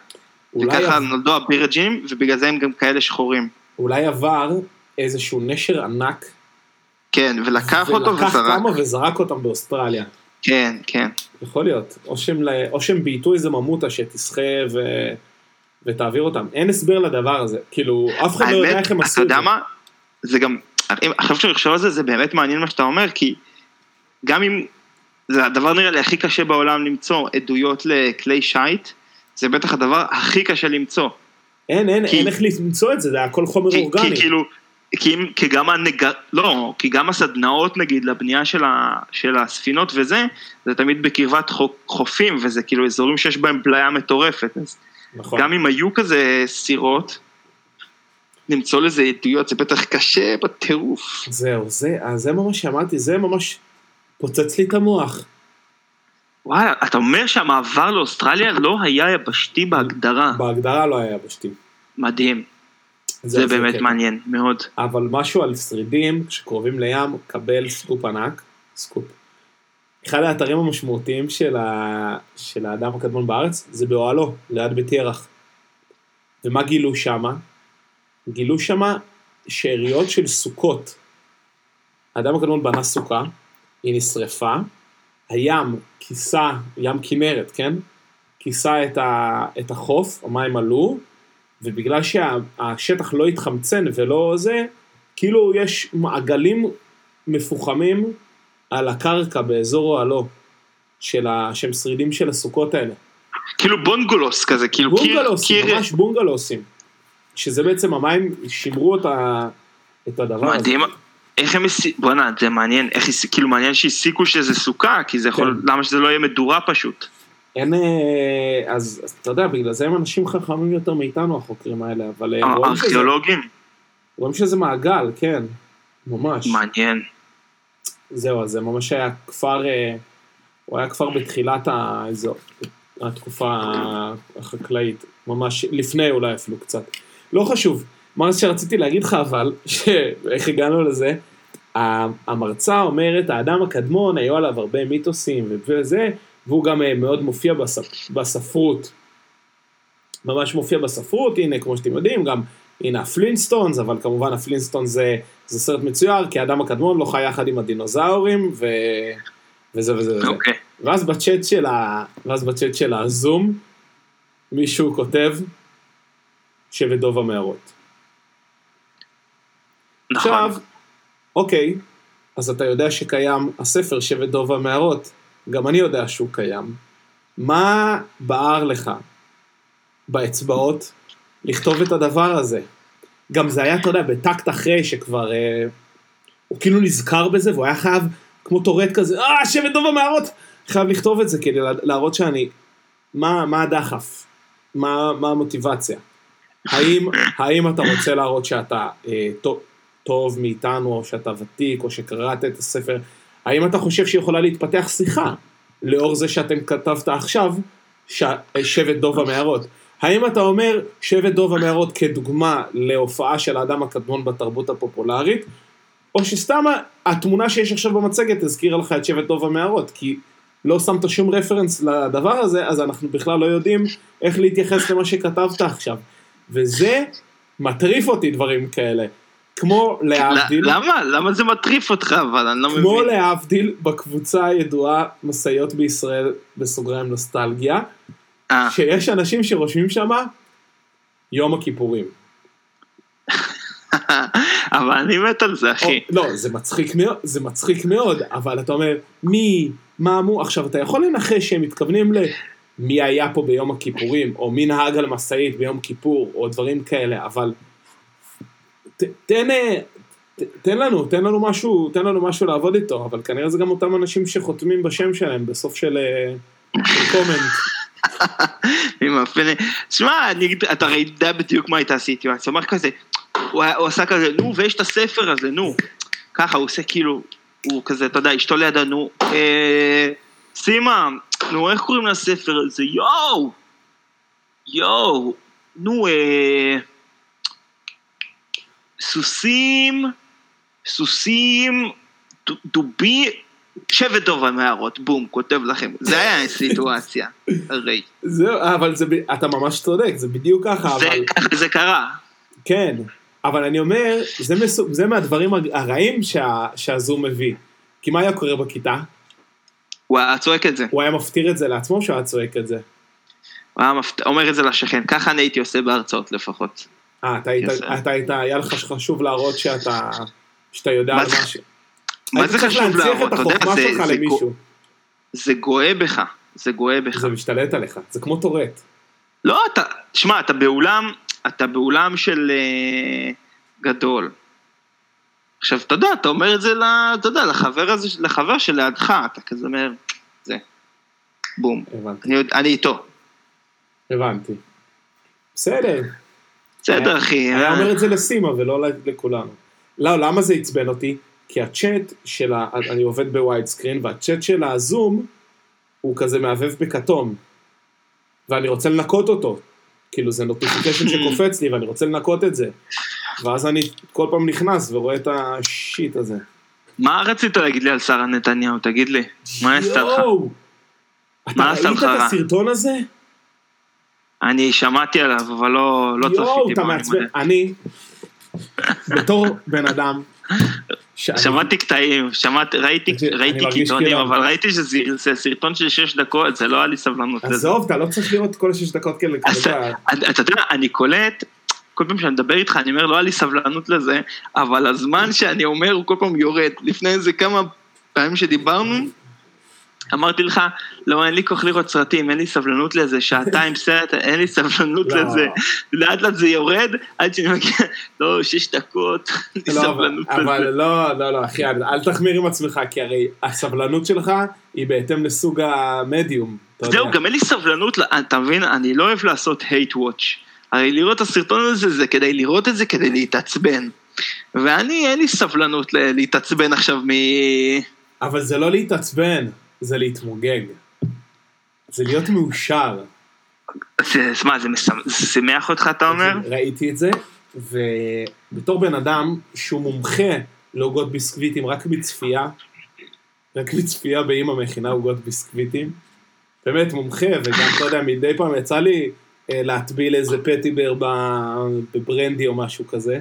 וככה נולדו הבירג'ים, ובגלל זה הם גם כאלה שחורים. אולי עבר איזשהו נשר ענק, כן, ולקח אותו ולקח וזרק. כמה וזרק אותם באוסטרליה. כן, כן. יכול להיות. או שהם, או שהם בייתו איזה ממוטה שתסחה ו... ותעביר אותם. אין הסבר לדבר הזה. כאילו, אף אחד לא יודע איך הם אתה עשו את זה. יודע מה? זה גם, עכשיו שאני חושב על זה, זה באמת מעניין מה שאתה אומר, כי גם אם, זה הדבר נראה לי הכי קשה בעולם למצוא עדויות לכלי שיט, זה בטח הדבר הכי קשה למצוא. אין, אין, כי- אין איך למצוא את זה, זה הכל חומר כי, אורגני. כי כאילו, כי, אם- כי גם הנג... לא, כי גם הסדנאות נגיד לבנייה של, ה... של הספינות וזה, זה תמיד בקרבת חו... חופים, וזה כאילו אזורים שיש בהם פליה מטורפת. אז נכון. גם אם היו כזה סירות, למצוא לזה עדויות זה בטח קשה בטירוף. זהו, זה, אז זה ממש שאמרתי, זה ממש פוצץ לי את המוח. וואלה, אתה אומר שהמעבר לאוסטרליה לא היה יבשתי בהגדרה. בהגדרה לא היה יבשתי. מדהים, זה באמת קטע. מעניין מאוד. אבל משהו על שרידים שקרובים לים, קבל סקופ ענק, סקופ. אחד האתרים המשמעותיים של, ה... של האדם הקדמון בארץ זה באוהלו, ליד בית ירח. ומה גילו שמה? גילו שמה שאריות של סוכות. האדם הקדמון בנה סוכה, היא נשרפה, הים כיסה, ים כנרת, כן? כיסה את, ה... את החוף, המים עלו, ובגלל שהשטח לא התחמצן ולא זה, כאילו יש מעגלים מפוחמים על הקרקע באזור אוהלו. שהם שרידים של הסוכות האלה. כאילו בונגולוס כזה, כאילו קיר, בונגלוסים, קיר, ממש בונגלוסים. שזה בעצם המים שימרו את, ה... את הדבר הזה. מדהים. איך הם הסיקו, בואנה, זה מעניין, איך כאילו מעניין שהסיקו שזה סוכה, כי זה יכול, כן. למה שזה לא יהיה מדורה פשוט. אין, אה, אז, אז אתה יודע, בגלל זה הם אנשים חכמים יותר מאיתנו החוקרים האלה, אבל אה, הארכיאולוגים, רואים שזה מעגל, כן, ממש. מעניין. זהו, אז זה ממש היה כפר, אה, הוא היה כפר בתחילת האזור, התקופה החקלאית, ממש לפני אולי אפילו קצת. לא חשוב, מה שרציתי להגיד לך אבל, שאיך הגענו לזה, המרצה אומרת, האדם הקדמון, היו עליו הרבה מיתוסים וזה, והוא גם אה, מאוד מופיע בספ... בספרות. ממש מופיע בספרות, הנה, כמו שאתם יודעים, גם, הנה ה Flintstones, אבל כמובן ה Flintstones זה, זה סרט מצויר, כי האדם הקדמון לא חי יחד עם הדינוזאורים, ו... וזה וזה וזה. אוקיי. ואז בצ'אט של ה... ואז בצ'אט של הזום, מישהו כותב, שבט דוב המערות. נכון. עכשיו, אוקיי, אז אתה יודע שקיים הספר שבט דוב המערות, גם אני יודע שהוא קיים. מה בער לך באצבעות לכתוב את הדבר הזה? גם זה היה, אתה יודע, בטקט אחרי שכבר... אה, הוא כאילו נזכר בזה והוא היה חייב, כמו טורט כזה, אה, שבט דוב המערות! חייב לכתוב את זה כדי לה- להראות שאני... מה, מה הדחף? מה, מה המוטיבציה? האם, האם אתה רוצה להראות שאתה אה, טוב, טוב מאיתנו, או שאתה ותיק, או שקראת את הספר? האם אתה חושב שיכולה להתפתח שיחה, לאור זה שאתם כתבת עכשיו, ש... שבט דוב המערות? האם אתה אומר שבט דוב המערות כדוגמה להופעה של האדם הקדמון בתרבות הפופולרית, או שסתם התמונה שיש עכשיו במצגת הזכירה לך את שבט דוב המערות, כי לא שמת שום רפרנס לדבר הזה, אז אנחנו בכלל לא יודעים איך להתייחס למה שכתבת עכשיו. וזה מטריף אותי דברים כאלה. כמו להבדיל, למה? למה זה מטריף אותך אבל? אני לא כמו מבין. להבדיל בקבוצה הידועה משאיות בישראל בסוגריים נוסטלגיה, אה, שיש אנשים שרושמים שמה יום הכיפורים. אבל אני מת על זה אחי. לא, זה מצחיק מאוד, זה מצחיק מאוד, אבל אתה אומר, מי, מה אמרו, עכשיו אתה יכול לנחש שהם מתכוונים ל... מי היה פה ביום הכיפורים, או מי נהג על משאית ביום כיפור, או דברים כאלה, אבל תן, אה, תן לנו, תן לנו משהו, תן לנו משהו לעבוד איתו, אבל כנראה זה גם אותם אנשים שחותמים בשם שלהם בסוף של, אה, של קומנט. שמע, אני אתה הרי יודע בדיוק מה הייתה הסיטואציה, הוא אמר כזה, הוא עשה כזה, נו, ויש את הספר הזה, נו. ככה, הוא עושה כאילו, הוא כזה, אתה יודע, אשתו לידה, נו, אה, סימה, נו, איך קוראים לספר הזה? יואו! יואו! נו, אה... סוסים, סוסים, דו- דובי, שבט טוב המערות, בום, כותב לכם. זה היה הסיטואציה, הרי. זהו, אבל זה, אתה ממש צודק, זה בדיוק ככה, זה, אבל... ככה זה קרה. כן, אבל אני אומר, זה, מסוג, זה מהדברים הרעים שה, שהזום מביא. כי מה היה קורה בכיתה? הוא היה צועק את זה. הוא היה מפטיר את זה לעצמו שהוא היה צועק את זה? הוא היה מפת... אומר את זה לשכן. ככה אני הייתי עושה בהרצאות לפחות. אה, אתה היית, יפה. אתה היית, היה לך חשוב להראות שאתה, שאתה יודע על משהו. מה זה חשוב להראות? את אתה יודע, זה- זה גואה בך. זה גואה בך. זה משתלט עליך, זה כמו טורט. לא, אתה... שמע, אתה באולם... אתה באולם של... אה, גדול. עכשיו, אתה יודע, אתה אומר את זה. אתה יודע, לחבר הזה, לחבר שלידך, אתה כזה אומר, זה. בום. הבנתי, אני, אני איתו. הבנתי. בסדר. בסדר, אחי. היה אה. אומר את זה לסימה ולא לכולנו. לא, למה זה עצבן אותי? כי הצ'אט של ה... אני עובד ב wide screen, והצ'אט של הזום הוא כזה מהבהב בכתום. ואני רוצה לנקות אותו. כאילו זה notification שקופץ לי ואני רוצה לנקות את זה. ואז אני כל פעם נכנס ורואה את ה shit הזה. מה רצית להגיד לי על שרה נתניהו? תגיד לי. מה עשתה לך? יואו! אתה מה עשה ראית לך את? הסרטון הזה? אני שמעתי עליו, אבל לא, לא יואו, צפיתי אתה בו, אני מעצבן. אני, בתור בן אדם, שאני- שמעתי קטעים, שמעתי, ראיתי, ראיתי מרגיש קיתונים, כאילו- אבל ראיתי שזה זה סרטון של שש דקות, זה לא היה לי סבלנות. עזוב, אתה לא צריך לראות כל השש דקות כאלה. אתה- אתה אתה יודע, אני קולט, כל פעם שאני מדבר איתך, אני אומר, לא היה לי סבלנות לזה, אבל הזמן שאני אומר הוא כל פעם יורד. לפני איזה כמה פעמים שדיברנו, אמרתי לך, לא, אין לי כוח לראות סרטים, אין לי סבלנות לזה, שעתיים סרט, אין לי סבלנות לא. לזה. לאט לאט זה יורד, עד שאני מגיע, לא, שש דקות, אין לי לא, אבל- סבלנות אבל לזה. לא, לא, לא, אחי, אל תחמיר עם עצמך, כי הרי הסבלנות שלך היא בהתאם לסוג המדיום. זהו, גם אין לי סבלנות, אתה מבין, אני לא אוהב לעשות hate watch. הרי לראות את הסרטון הזה זה כדי לראות את זה כדי להתעצבן. ואני, אין לי סבלנות להתעצבן עכשיו מ... אבל זה לא להתעצבן, זה להתמוגג. זה להיות מאושר. זה, מה, זה משמח- שימח אותך, אתה אומר? ראיתי את זה, ובתור בן אדם שהוא מומחה לעוגות ביסקוויטים רק מצפייה, רק מצפייה באמא מכינה עוגות ביסקוויטים, באמת מומחה, וגם, אתה יודע, מדי פעם יצא לי אה, להטביל איזה פטיבר בברנדי או משהו כזה.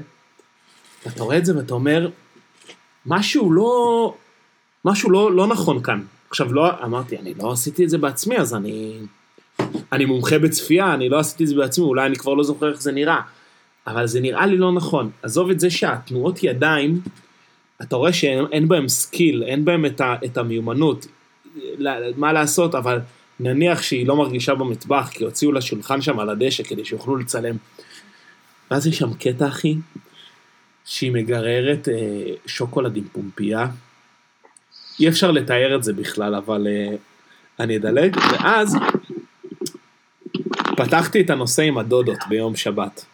ואתה רואה את זה ואתה אומר, משהו לא, משהו לא, לא נכון כאן. עכשיו, לא, אמרתי, אני לא עשיתי את זה בעצמי, אז אני, אני מומחה בצפייה, אני לא עשיתי את זה בעצמי, אולי אני כבר לא זוכר איך זה נראה. אבל זה נראה לי לא נכון. עזוב את זה שהתנועות ידיים, אתה רואה שאין אין בהם skill, אין בהם את, ה, את המיומנות. מה לעשות, אבל נניח שהיא לא מרגישה במטבח, כי הוציאו לה שולחן שם על הדשא כדי שיוכלו לצלם. ואז יש שם קטע, אחי, שהיא מגררת אה, שוקולד עם פומפייה. אי אפשר לתאר את זה בכלל, אבל אה, אני אדלג. ואז פתחתי את הנושא עם הדודות ביום שבת.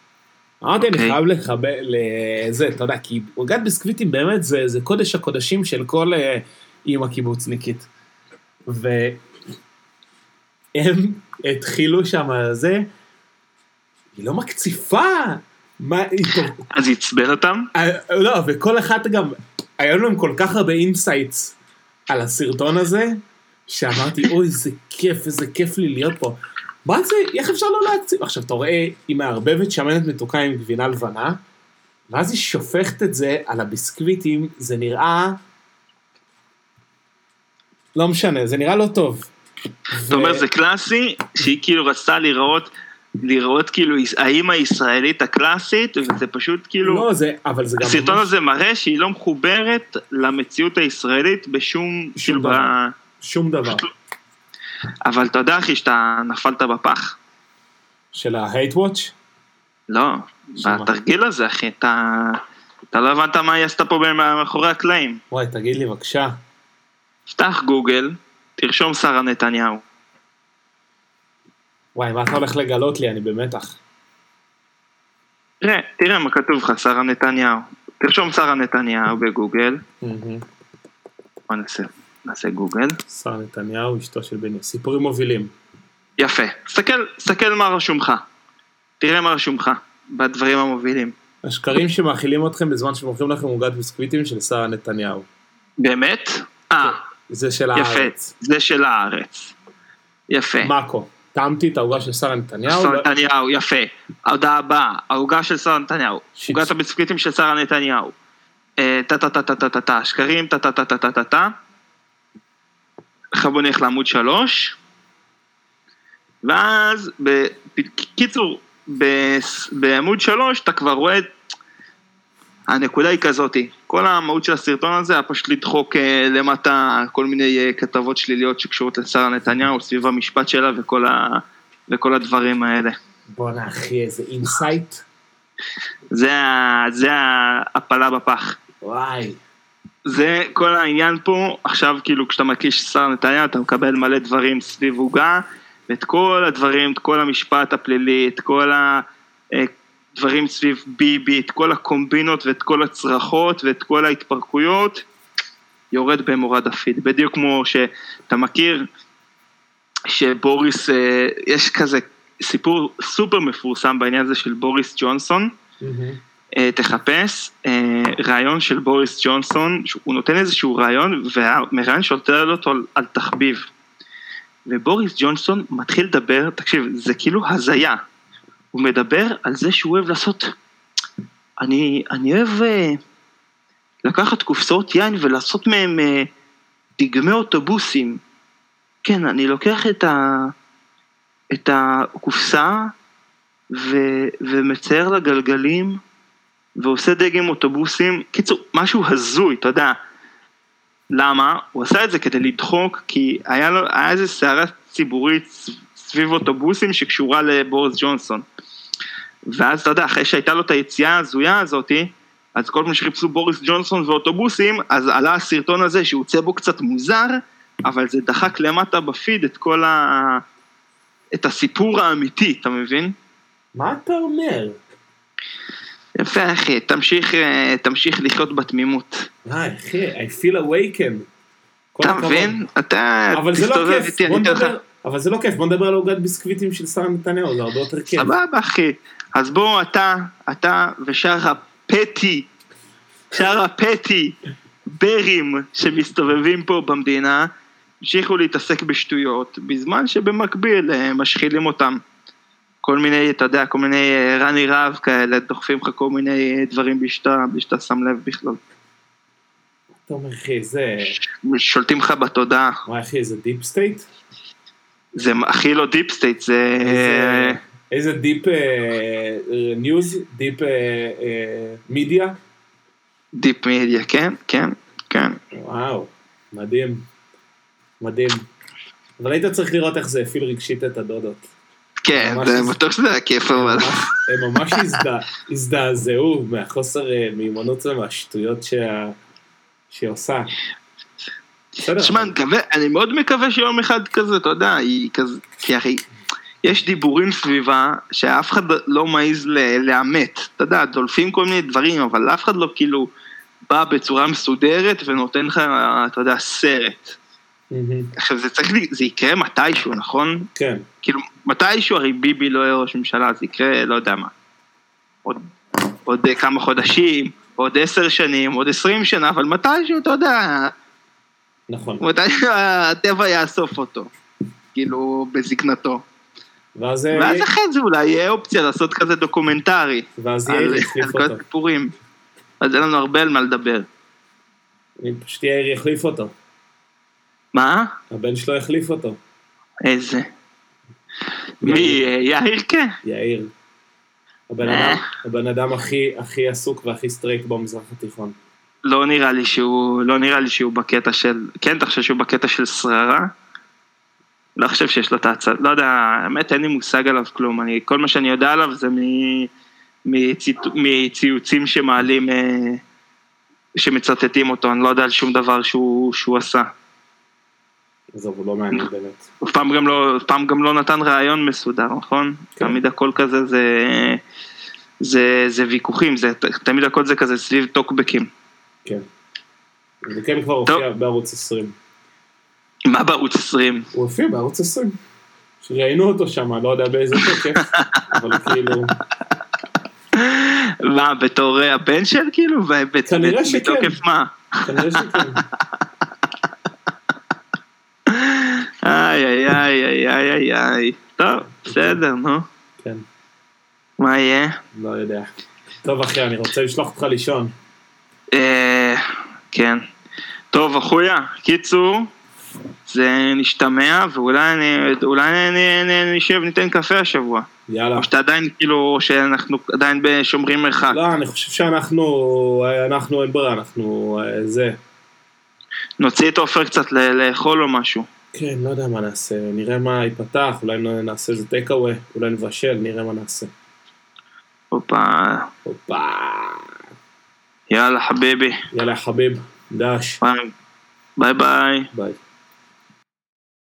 אמרתי, אני אוקיי. חייב לחבר לזה, אתה יודע, כי עוגת ביסקוויטים באמת זה, זה קודש הקודשים של כל אה, אימא קיבוצניקית. והם התחילו שם זה, היא לא מקציפה. מה, טוב, אז עצבן אותם? אה, לא, וכל אחד גם, היו להם כל כך הרבה insights על הסרטון הזה, שאמרתי, אוי, איזה כיף, איזה כיף לי להיות פה. מה זה, איך אפשר לא להקציף? עכשיו, אתה רואה, היא מערבבת שמנת מתוקה עם גבינה לבנה, ואז היא שופכת את זה על הביסקוויטים, זה נראה... לא משנה, זה נראה לא טוב. זאת אומרת, זה קלאסי, שהיא כאילו רצתה לראות, לראות כאילו האימא הישראלית הקלאסית, וזה פשוט כאילו... לא, זה, אבל זה גם... הסרטון ממש- הזה מראה שהיא לא מחוברת למציאות הישראלית בשום... שום כאילו, דבר. ב- שום דבר. אבל אתה יודע, אחי, שאתה נפלת בפח. של ה-hate watch? לא, שמה? בתרגיל הזה, אחי, אתה... אתה לא הבנת מה היא עשתה פה מאחורי הקלעים. וואי, תגיד לי בבקשה. פתח גוגל, תרשום שרה נתניהו. וואי, מה אתה הולך לגלות לי? אני במתח. תראה, תראה מה כתוב לך, שרה נתניהו. תרשום שרה נתניהו בגוגל. בוא נעשה, נעשה גוגל. שר נתניהו, אשתו של בני. סיפורים מובילים. יפה. תסתכל, תסתכל מה רשום לך. תראה מה רשום לך בדברים המובילים. השקרים שמאכילים אתכם בזמן שמוכרים לכם עוגת ביסקוויטים של שרה נתניהו. באמת? אה, זה של יפה. הארץ. זה של הארץ. יפה. מאקו. טעמתי את העוגה של שרה נתניהו. שרה נתניהו, יפה. ההודעה הבאה, העוגה של שרה נתניהו. עוגת הביסקוויטים של שרה נתניהו. טה טה טה טה טה טה טה, שקרים, טה טה טה טה טה טה טה. עכשיו בוא נלך לעמוד שלוש. ואז, בקיצור, בעמוד שלוש אתה כבר רואה, הנקודה היא כזאתי, כל המהות של הסרטון הזה היה פשוט לדחוק אה, למטה כל מיני אה, כתבות שליליות שקשורות לשרה נתניהו סביב המשפט שלה וכל, ה, וכל הדברים האלה. בואנה אחי, איזה insight. זה, ה- זה ההפלה בפח. וואי. זה כל העניין פה, עכשיו כאילו כשאתה מקיש שרה נתניהו אתה מקבל מלא דברים סביב עוגה, ואת כל הדברים, את כל המשפט הפלילי, את כל הדברים סביב ביבי, את כל הקומבינות ואת כל הצרחות ואת כל ההתפרקויות, יורד במורד הפיד. בדיוק כמו שאתה מכיר שבוריס, אה, יש כזה סיפור סופר מפורסם בעניין הזה של בוריס ג'ונסון, מהמם. אה, תחפש אה, ראיון של בוריס ג'ונסון, הוא נותן איזשהו ראיון, והמראיין שואל אותו על, על תחביב. ובוריס ג'ונסון מתחיל לדבר, תקשיב, זה כאילו הזיה. הוא מדבר על זה שהוא אוהב לעשות, אני, אני אוהב אה, לקחת קופסאות יין ולעשות מהם אה, דגמי אוטובוסים. כן, אני לוקח את, ה, את הקופסה ו, ומצייר לה גלגלים ועושה דגם אוטובוסים, קיצור, משהו הזוי, אתה יודע. למה? הוא עשה את זה כדי לדחוק, כי היה לו, היה איזה סערה ציבורית סביב אוטובוסים שקשורה לבוריס ג'ונסון. ואז אתה יודע, אחרי שהייתה לו את היציאה ההזויה הזאתי, אז כל פעם שחיפשו בוריס ג'ונסון ואוטובוסים, אז עלה הסרטון הזה שהוא יוצא בו קצת מוזר, אבל זה דחק למטה בפיד את כל ה... את הסיפור האמיתי, אתה מבין? מה אתה אומר? יפה אחי, תמשיך, אה, תמשיך לחיות בתמימות. וואי אחי, I feel awakened. אתה. מבין? אתה לא תסתובב איתי, אני אתן לך... אבל זה לא כיף, בוא נדבר על עוגת ביסקוויטים של שרה נתניהו, זה הרבה יותר כיף. סבבה אחי. אז בוא אתה, אתה ושאר הפטי, שאר הפטי ברים שמסתובבים פה במדינה, המשיכו להתעסק בשטויות, בזמן שבמקביל אה, משחילים אותם. כל מיני, אתה יודע, כל מיני אה, רני רהב כאלה, דוחפים לך כל מיני אה, דברים בלי שאתה בלי שאתה שם לב בכלל. אומר אחי, זה... שולטים לך בתודעה. וואי אחי, זה deep state? זה הכי לא deep state, זה... איזה- deep news, deep media? deep media, כן, כן, כן. וואו, מדהים. מדהים. אבל היית צריך לראות איך זה הפעיל רגשית את הדודות. כן, זה בטוח שזה היה כיף אבל. הם ממש הזדע- הזדעזעו מהחוסר אה, מיומנות ומהשטויות שה- שהיא עושה. תשמע, אני מאוד מקווה שיום אחד כזה, אתה יודע, היא כזה, כי הרי יש דיבורים סביבה שאף אחד לא מעז לאמת. אתה יודע, דולפים כל מיני דברים, אבל אף אחד לא כאילו בא בצורה מסודרת ונותן לך, אתה יודע, סרט. עכשיו זה צריך, זה יקרה מתישהו, נכון? כן. כאילו, מתישהו הרי ביבי לא יהיה ראש ממשלה, זה יקרה, לא יודע מה. עוד, עוד כמה חודשים, עוד עשר שנים, עוד עשרים שנה, אבל מתישהו, אתה יודע, נכון. מתישהו הטבע יאסוף אותו. כאילו, בזקנתו. ואז אה, ואז אחרי זה אולי יהיה אופציה לעשות כזה דוקומנטרי. ואז על יאיר על יחליף כל אותו. הסיפורים. אז אין לנו הרבה על מה לדבר. פשוט יאיר יחליף אותו. מה? הבן שלו יחליף אותו. איזה? מי? אה, יאיר כן? יאיר. הבן אה. אדם, הבן אדם הכי, הכי עסוק והכי straight במזרח התיכון. לא נראה לי שהוא, לא נראה לי שהוא בקטע של, כן, אתה חושב שהוא בקטע של שררה? לא חושב שיש לו את ההצעה, לא יודע, האמת אין לי מושג עליו כלום, אני, כל מה שאני יודע עליו זה מ, מציט, מציוצים שמעלים, אה, שמצטטים אותו, אני לא יודע על שום דבר שהוא, שהוא עשה. עזוב, הוא לא מעניין באמת. אף פעם גם לא, פעם גם לא נתן רעיון מסודר, נכון? כן. תמיד הכל כזה זה, זה, זה ויכוחים, זה, תמיד הכל זה כזה סביב טוקבקים. כן. זה כן כבר טוב. הופיע בערוץ 20. מה בערוץ 20? הוא הופיע בערוץ 20. שראיינו אותו שם, לא יודע באיזה תוקף, אבל כאילו... מה, בתור אה, הבן של כאילו? כנראה שכן. בתוקף מה? כנראה שכן. איי איי איי איי איי איי איי. טוב, בסדר, נו. כן, מה יהיה? לא יודע. טוב אחי, אני רוצה לשלוח אותך לישון. אה, כן. טוב, אחויה, קיצור, זה נשתמע, ואולי אני, נשב, ניתן קפה השבוע. יאללה. או שאתה עדיין, כאילו, שאנחנו עדיין שומרים מרחק. לא, אני חושב שאנחנו, אנחנו אין ברירה, אנחנו אה, זה. נוציא את עופר קצת לאכול או משהו. כן, לא יודע מה נעשה, נראה מה ייפתח, אולי נעשה איזה take away, אולי נבשל, נראה מה נעשה. הופה, הופה. יאללה חביבי. יאללה חביב, דש, ביי ביי. ביי.